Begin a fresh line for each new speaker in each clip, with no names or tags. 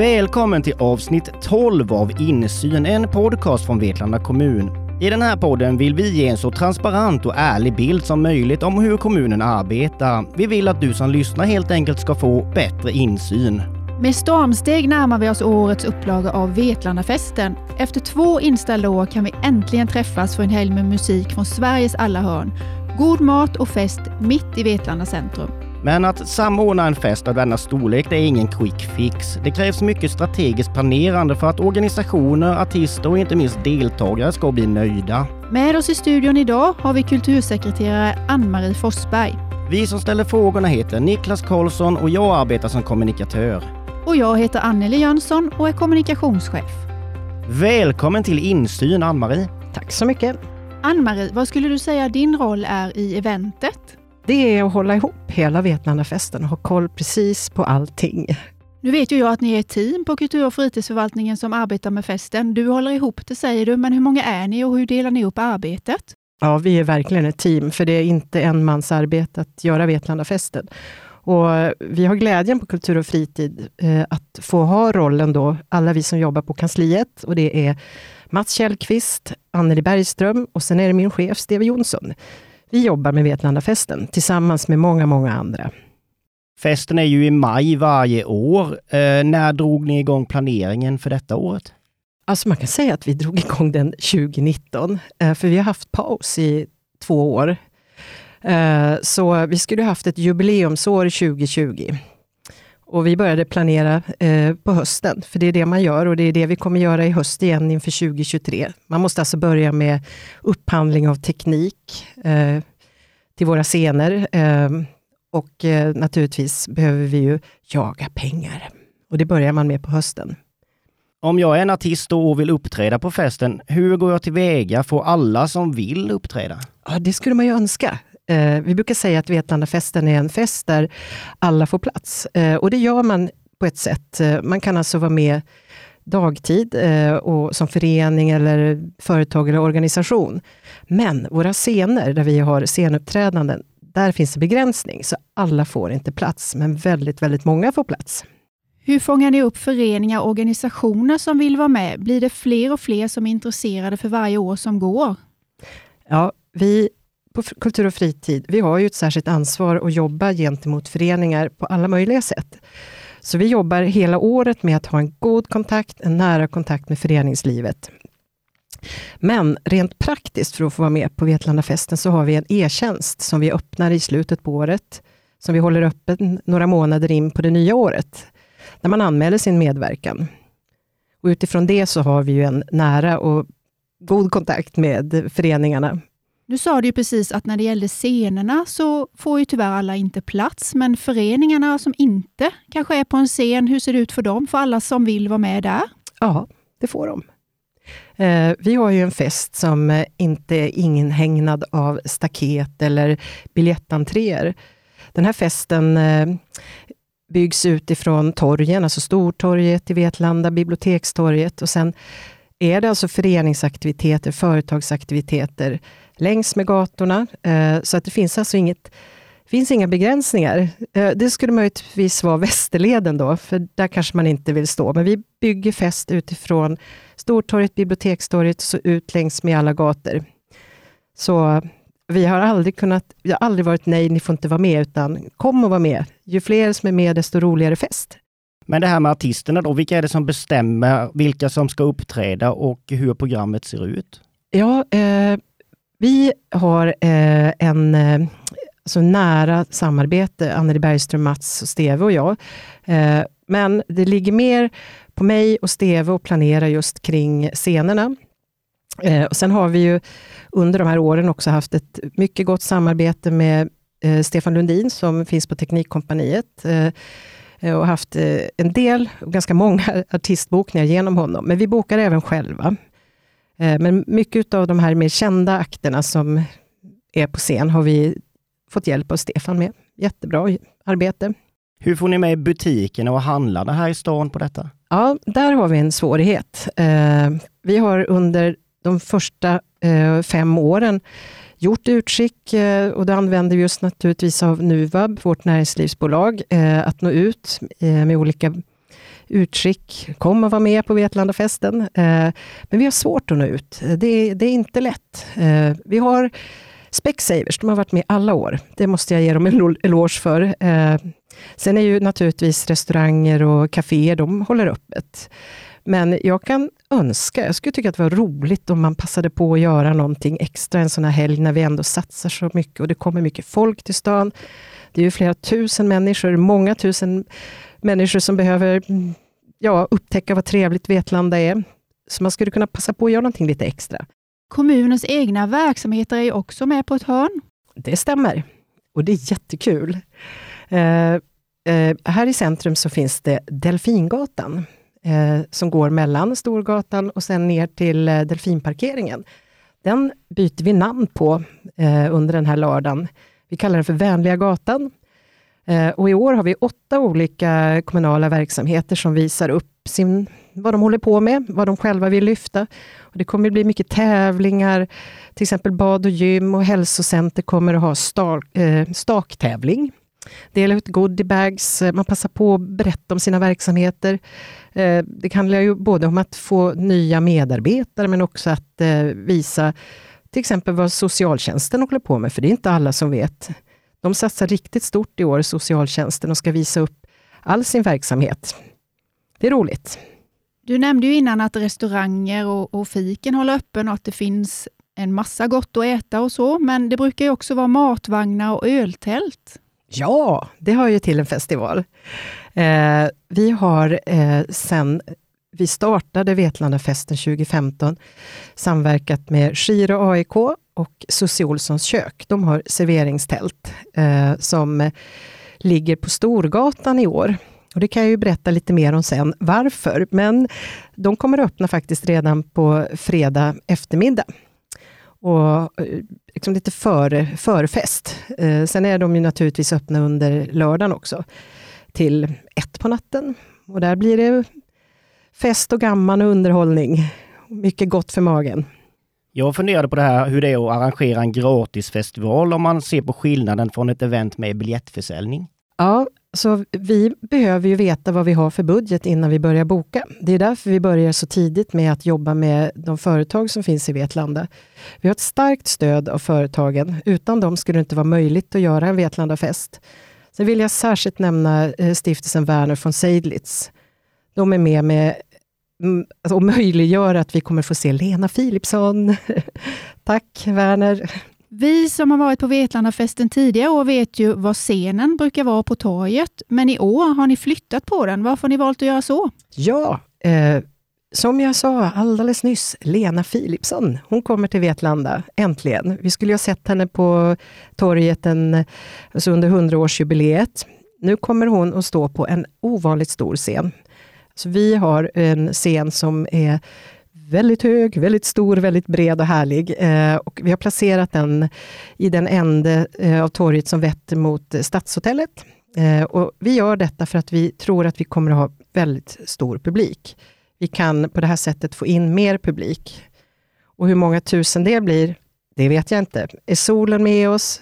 Välkommen till avsnitt 12 av Insyn, en podcast från Vetlanda kommun. I den här podden vill vi ge en så transparent och ärlig bild som möjligt om hur kommunen arbetar. Vi vill att du som lyssnar helt enkelt ska få bättre insyn.
Med stormsteg närmar vi oss årets upplaga av Vetlandafesten. Efter två inställda år kan vi äntligen träffas för en helg med musik från Sveriges alla hörn. God mat och fest mitt i Vetlanda centrum.
Men att samordna en fest av denna storlek det är ingen quick fix. Det krävs mycket strategiskt planerande för att organisationer, artister och inte minst deltagare ska bli nöjda.
Med oss i studion idag har vi kultursekreterare Ann-Marie Forsberg.
Vi som ställer frågorna heter Niklas Karlsson och jag arbetar som kommunikatör.
Och jag heter Anneli Jönsson och är kommunikationschef.
Välkommen till Insyn, Ann-Marie.
Tack så mycket.
Ann-Marie, vad skulle du säga din roll är i eventet?
Det är att hålla ihop hela Vetlandafesten och ha koll precis på allting.
Nu vet ju jag att ni är ett team på kultur och fritidsförvaltningen som arbetar med festen. Du håller ihop det säger du, men hur många är ni och hur delar ni upp arbetet?
Ja, vi är verkligen ett team, för det är inte en mans arbete att göra Vetlandafesten. Och vi har glädjen på Kultur och fritid eh, att få ha rollen då, alla vi som jobbar på kansliet. Och det är Mats Källqvist, Anneli Bergström och sen är det min chef Steve Jonsson. Vi jobbar med Vetlandafesten tillsammans med många, många andra.
Festen är ju i maj varje år. Eh, när drog ni igång planeringen för detta året?
Alltså man kan säga att vi drog igång den 2019, eh, för vi har haft paus i två år. Eh, så vi skulle haft ett jubileumsår 2020. Och vi började planera eh, på hösten, för det är det man gör och det är det vi kommer göra i höst igen inför 2023. Man måste alltså börja med upphandling av teknik eh, till våra scener. Eh, och naturligtvis behöver vi ju jaga pengar. Och det börjar man med på hösten.
Om jag är en artist och vill uppträda på festen, hur går jag tillväga? Får alla som vill uppträda?
Ja, det skulle man ju önska. Eh, vi brukar säga att Vetlandafesten är en fest där alla får plats. Eh, och det gör man på ett sätt. Eh, man kan alltså vara med dagtid eh, och som förening eller företag eller organisation. Men våra scener, där vi har scenuppträdanden, där finns det begränsning, så alla får inte plats, men väldigt, väldigt många får plats.
Hur fångar ni upp föreningar och organisationer som vill vara med? Blir det fler och fler som är intresserade för varje år som går?
Ja, vi på Kultur och fritid, vi har ju ett särskilt ansvar att jobba gentemot föreningar på alla möjliga sätt. Så vi jobbar hela året med att ha en god kontakt, en nära kontakt med föreningslivet. Men rent praktiskt, för att få vara med på Vetlandafesten, så har vi en e-tjänst som vi öppnar i slutet på året, som vi håller öppen några månader in på det nya året, där man anmäler sin medverkan. Och utifrån det så har vi ju en nära och god kontakt med föreningarna
nu sa du ju precis att när det gällde scenerna så får ju tyvärr alla inte plats, men föreningarna som inte kanske är på en scen, hur ser det ut för dem? För alla som vill vara med där?
Ja, det får de. Eh, vi har ju en fest som inte är inhägnad av staket eller biljettentréer. Den här festen eh, byggs utifrån torgen, alltså Stortorget i Vetlanda, Bibliotekstorget och sen är det alltså föreningsaktiviteter, företagsaktiviteter längs med gatorna. Eh, så att det finns alltså inget, finns inga begränsningar. Eh, det skulle möjligtvis vara Västerleden då, för där kanske man inte vill stå. Men vi bygger fest utifrån Stortorget, Bibliotekstorget, så ut längs med alla gator. Så vi har aldrig kunnat, vi har aldrig varit nej, ni får inte vara med, utan kom och var med. Ju fler som är med, desto roligare fest.
Men det här med artisterna då, vilka är det som bestämmer vilka som ska uppträda och hur programmet ser ut?
Ja, eh, vi har eh, en eh, alltså nära samarbete, Anneli Bergström, Mats, och Steve och jag. Eh, men det ligger mer på mig och Steve att planera just kring scenerna. Eh, och sen har vi ju under de här åren också haft ett mycket gott samarbete med eh, Stefan Lundin, som finns på Teknikkompaniet eh, och haft eh, en del, ganska många artistbokningar genom honom. Men vi bokar även själva. Eh, men mycket av de här mer kända akterna som är på scen har vi fått hjälp av Stefan med. Jättebra arbete.
Hur får ni med butikerna och handlarna här i stan på detta?
Ja, där har vi en svårighet. Eh, vi har under de första eh, fem åren gjort utskick och då använder vi oss naturligtvis av Nuvab, vårt näringslivsbolag, att nå ut med olika utskick. Kom och var med på Vetlandafesten. Eh, men vi har svårt att nå ut. Det, det är inte lätt. Eh, vi har Specsavers, de har varit med alla år. Det måste jag ge dem en eloge för. Eh, sen är ju naturligtvis restauranger och kaféer, de håller öppet. Men jag kan önska, jag skulle tycka att det var roligt om man passade på att göra någonting extra en sån här helg, när vi ändå satsar så mycket och det kommer mycket folk till stan. Det är ju flera tusen människor, många tusen människor som behöver ja, upptäcka vad trevligt Vetlanda är. Så man skulle kunna passa på att göra någonting lite extra.
Kommunens egna verksamheter är också med på ett hörn.
Det stämmer. Och det är jättekul. Eh, eh, här i centrum så finns det Delfingatan, eh, som går mellan Storgatan och sen ner till eh, Delfinparkeringen. Den byter vi namn på eh, under den här lördagen. Vi kallar den för Vänliga gatan. Eh, och I år har vi åtta olika kommunala verksamheter som visar upp sin, vad de håller på med, vad de själva vill lyfta. Och det kommer bli mycket tävlingar, till exempel bad och gym och hälsocenter kommer att ha stak, eh, staktävling. Dela ut goodiebags, eh, man passar på att berätta om sina verksamheter. Eh, det handlar ju både om att få nya medarbetare men också att eh, visa till exempel vad socialtjänsten håller på med, för det är inte alla som vet. De satsar riktigt stort i år, socialtjänsten, och ska visa upp all sin verksamhet. Det är roligt.
Du nämnde ju innan att restauranger och, och fiken håller öppen och att det finns en massa gott att äta och så, men det brukar ju också vara matvagnar och öltält.
Ja, det hör ju till en festival. Eh, vi har eh, sen vi startade Vetlandafesten 2015 samverkat med Skiro AIK och Susie Olssons kök. De har serveringstält eh, som ligger på Storgatan i år. Och Det kan jag ju berätta lite mer om sen, varför. Men de kommer att öppna faktiskt redan på fredag eftermiddag. Och eh, liksom lite för, förfest. Eh, sen är de ju naturligtvis öppna under lördagen också, till ett på natten. Och där blir det fest och gammal och underhållning. Mycket gott för magen.
Jag funderade på det här hur det är att arrangera en gratisfestival om man ser på skillnaden från ett event med biljettförsäljning.
Ja, så vi behöver ju veta vad vi har för budget innan vi börjar boka. Det är därför vi börjar så tidigt med att jobba med de företag som finns i Vetlanda. Vi har ett starkt stöd av företagen. Utan dem skulle det inte vara möjligt att göra en Vetlandafest. Sen vill jag särskilt nämna eh, stiftelsen Werner von Seidlitz. De är med med alltså, och möjliggör att vi kommer få se Lena Philipsson. Tack Werner.
Vi som har varit på Vetlandafesten tidigare år vet ju var scenen brukar vara på torget, men i år har ni flyttat på den. Varför har ni valt att göra så?
Ja, eh, som jag sa alldeles nyss, Lena Philipsson, hon kommer till Vetlanda, äntligen. Vi skulle ju ha sett henne på torget en, alltså under 100-årsjubileet. Nu kommer hon att stå på en ovanligt stor scen. Så vi har en scen som är väldigt hög, väldigt stor, väldigt bred och härlig. Eh, och vi har placerat den i den ände eh, av torget som vetter mot Stadshotellet. Eh, och vi gör detta för att vi tror att vi kommer att ha väldigt stor publik. Vi kan på det här sättet få in mer publik. Och hur många tusen det blir, det vet jag inte. Är solen med oss,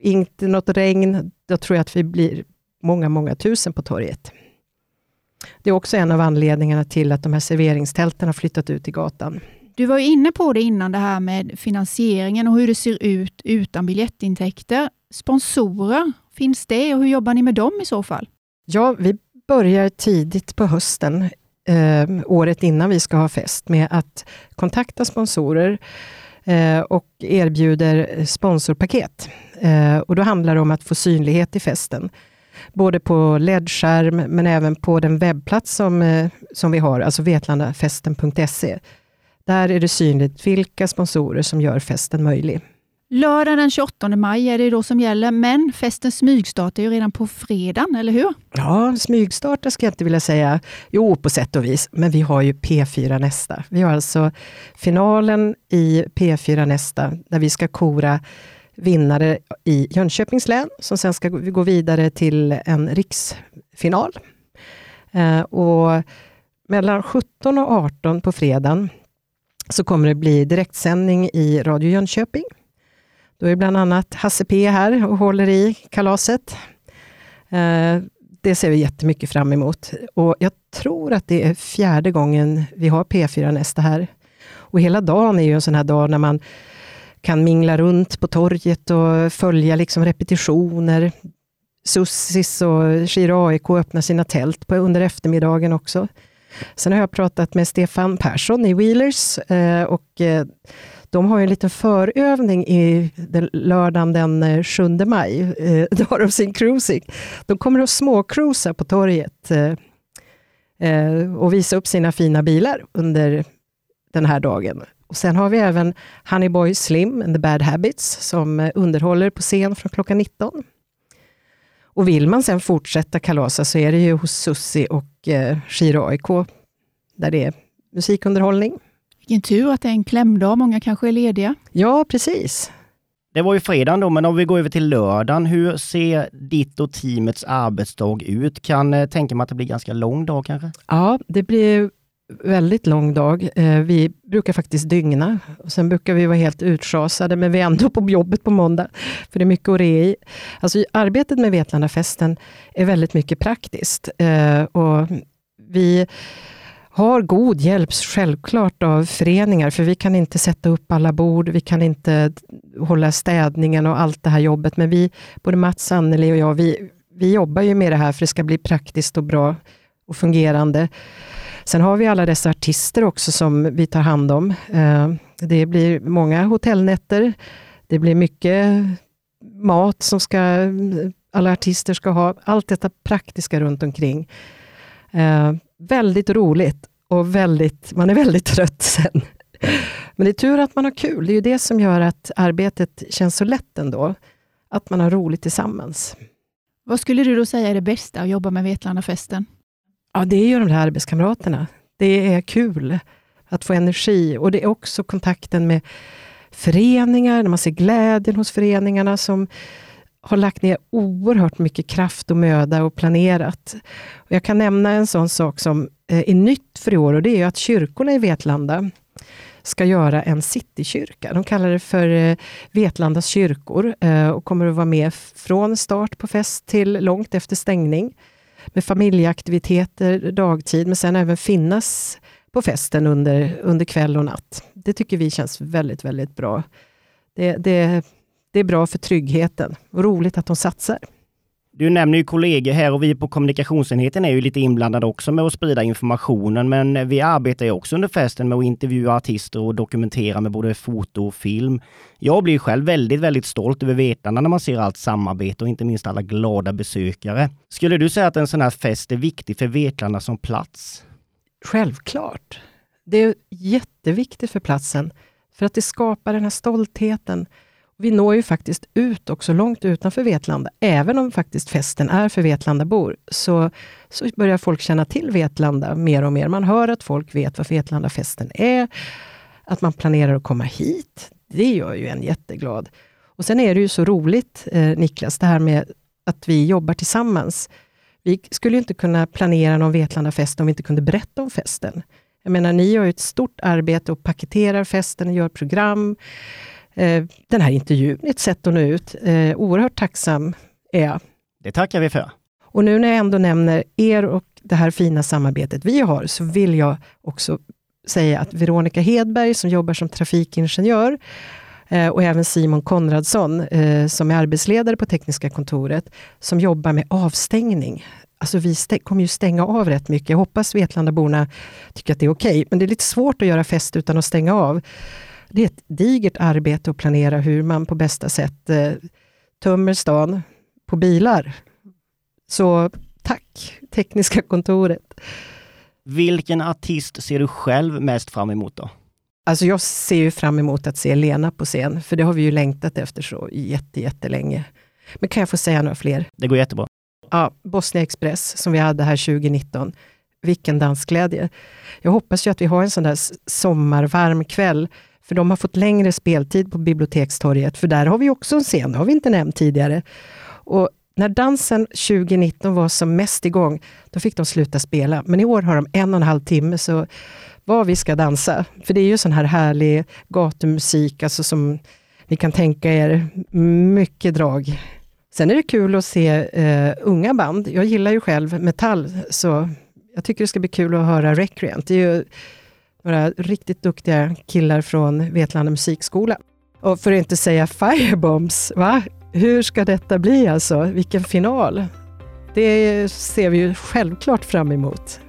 inte något regn, då tror jag att vi blir många, många tusen på torget. Det är också en av anledningarna till att de här serveringstälten har flyttat ut i gatan.
Du var inne på det innan, det här med finansieringen och hur det ser ut utan biljettintäkter. Sponsorer, finns det och hur jobbar ni med dem i så fall?
Ja, vi börjar tidigt på hösten, eh, året innan vi ska ha fest, med att kontakta sponsorer eh, och erbjuder sponsorpaket. Eh, och då handlar det om att få synlighet i festen både på LED-skärm men även på den webbplats som, eh, som vi har, alltså vetlandafesten.se. Där är det synligt vilka sponsorer som gör festen möjlig.
Lördag den 28 maj är det då som gäller, men festens smygstart är ju redan på fredagen, eller hur?
Ja, smygstarta ska jag inte vilja säga. Jo, på sätt och vis, men vi har ju P4 Nästa. Vi har alltså finalen i P4 Nästa, där vi ska kora vinnare i Jönköpings län, som sen ska gå vidare till en riksfinal. Eh, och mellan 17 och 18 på fredagen så kommer det bli direktsändning i Radio Jönköping. Då är bland annat Hasse P här och håller i kalaset. Eh, det ser vi jättemycket fram emot. Och jag tror att det är fjärde gången vi har P4 Nästa här. Och hela dagen är ju en sån här dag när man kan mingla runt på torget och följa liksom repetitioner. Sussis och Skira AIK öppnar sina tält på, under eftermiddagen också. Sen har jag pratat med Stefan Persson i Wheelers eh, och eh, de har en liten förövning i den, lördagen den eh, 7 maj. Eh, då har de sin cruising. De kommer att småcruisa på torget eh, eh och visa upp sina fina bilar under den här dagen. Och sen har vi även Honeyboy Slim and the Bad Habits som eh, underhåller på scen från klockan 19. Och vill man sen fortsätta kalasa så är det ju hos Sussi och eh, Shiro AIK där det är musikunderhållning.
Vilken tur att det är en klämdag, många kanske är lediga.
Ja, precis.
Det var ju fredagen då, men om vi går över till lördagen. Hur ser ditt och teamets arbetsdag ut? Kan eh, tänka mig att det blir ganska lång dag kanske?
Ja, det blir väldigt lång dag. Eh, vi brukar faktiskt dygna. Och sen brukar vi vara helt utschasade, men vi är ändå på jobbet på måndag. För det är mycket att re i. Alltså, arbetet med Vetlandafesten är väldigt mycket praktiskt. Eh, och vi har god hjälp självklart av föreningar, för vi kan inte sätta upp alla bord, vi kan inte hålla städningen och allt det här jobbet. Men vi, både Mats, Anneli och jag, vi, vi jobbar ju med det här för det ska bli praktiskt och bra och fungerande. Sen har vi alla dessa artister också som vi tar hand om. Eh, det blir många hotellnätter. Det blir mycket mat som ska, alla artister ska ha. Allt detta praktiska runt omkring. Eh, väldigt roligt och väldigt, man är väldigt trött sen. Men det är tur att man har kul. Det är ju det som gör att arbetet känns så lätt ändå. Att man har roligt tillsammans.
Vad skulle du då säga är det bästa att jobba med Vetlandafesten?
Ja, det är ju de där arbetskamraterna. Det är kul att få energi och det är också kontakten med föreningar, när man ser glädjen hos föreningarna som har lagt ner oerhört mycket kraft och möda och planerat. Och jag kan nämna en sån sak som eh, är nytt för i år och det är att kyrkorna i Vetlanda ska göra en citykyrka. De kallar det för eh, Vetlandas kyrkor eh, och kommer att vara med från start på fest till långt efter stängning med familjeaktiviteter dagtid, men sen även finnas på festen under, under kväll och natt. Det tycker vi känns väldigt, väldigt bra. Det, det, det är bra för tryggheten och roligt att de satsar.
Du nämner ju kollegor här och vi på kommunikationsenheten är ju lite inblandade också med att sprida informationen, men vi arbetar ju också under festen med att intervjua artister och dokumentera med både foto och film. Jag blir själv väldigt, väldigt stolt över Vetlanda när man ser allt samarbete och inte minst alla glada besökare. Skulle du säga att en sån här fest är viktig för Vetlanda som plats?
Självklart. Det är jätteviktigt för platsen, för att det skapar den här stoltheten vi når ju faktiskt ut också långt utanför Vetlanda. Även om faktiskt festen är för Vetlandabor, så, så börjar folk känna till Vetlanda mer och mer. Man hör att folk vet vad Vetlandafesten är, att man planerar att komma hit. Det gör ju en jätteglad. Och sen är det ju så roligt, eh, Niklas, det här med att vi jobbar tillsammans. Vi skulle inte kunna planera någon Vetlandafest om vi inte kunde berätta om festen. Jag menar, ni gör ett stort arbete och paketerar festen, och gör program. Eh, den här intervjun ett sätt att nå ut. Eh, oerhört tacksam är jag.
Det tackar vi för.
Och nu när jag ändå nämner er och det här fina samarbetet vi har, så vill jag också säga att Veronica Hedberg, som jobbar som trafikingenjör, eh, och även Simon Konradsson, som är arbetsledare på Tekniska kontoret, som jobbar med avstängning. Alltså vi kommer ju stänga av rätt mycket. Jag hoppas Vetlandaborna tycker att det är okej, okay. men det är lite svårt att göra fest utan att stänga av. Det är ett digert arbete att planera hur man på bästa sätt eh, tömmer stan på bilar. Så tack, Tekniska kontoret.
Vilken artist ser du själv mest fram emot då?
Alltså jag ser ju fram emot att se Lena på scen, för det har vi ju längtat efter så jätte, jättelänge. Men kan jag få säga några fler?
Det går jättebra.
Ja, Bosnia Express som vi hade här 2019. Vilken dansglädje. Jag hoppas ju att vi har en sån där sommarvarm kväll för de har fått längre speltid på Bibliotekstorget, för där har vi också en scen, det har vi inte nämnt tidigare. Och när dansen 2019 var som mest igång, då fick de sluta spela. Men i år har de en och en halv timme, så vad vi ska dansa. För det är ju sån här härlig gatumusik, alltså som ni kan tänka er, mycket drag. Sen är det kul att se eh, unga band. Jag gillar ju själv metall, så Jag tycker det ska bli kul att höra Recreant. Det är ju några riktigt duktiga killar från Vetlanda musikskola. Och för att inte säga Firebombs, va? Hur ska detta bli alltså? Vilken final! Det ser vi ju självklart fram emot.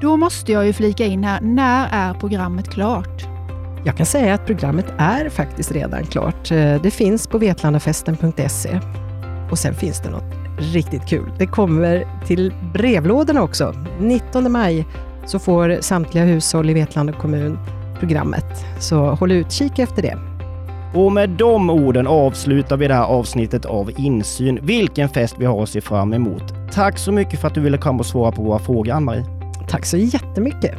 Då måste jag ju flika in här, när är programmet klart?
Jag kan säga att programmet är faktiskt redan klart. Eh, det finns på vetlandafesten.se. Och sen finns det något riktigt kul. Det kommer till brevlådorna också. 19 maj så får samtliga hushåll i Vetlanda kommun programmet. Så håll utkik efter det.
Och med de orden avslutar vi det här avsnittet av Insyn. Vilken fest vi har att se fram emot. Tack så mycket för att du ville komma och svara på våra frågor, Ann-Marie.
Tack så jättemycket.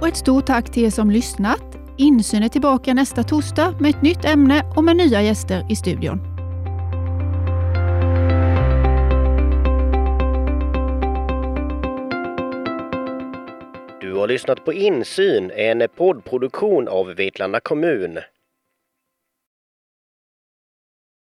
Och ett stort tack till er som lyssnat. Insyn är tillbaka nästa torsdag med ett nytt ämne och med nya gäster i studion.
Du har lyssnat på Insyn, en poddproduktion av Vetlanda kommun.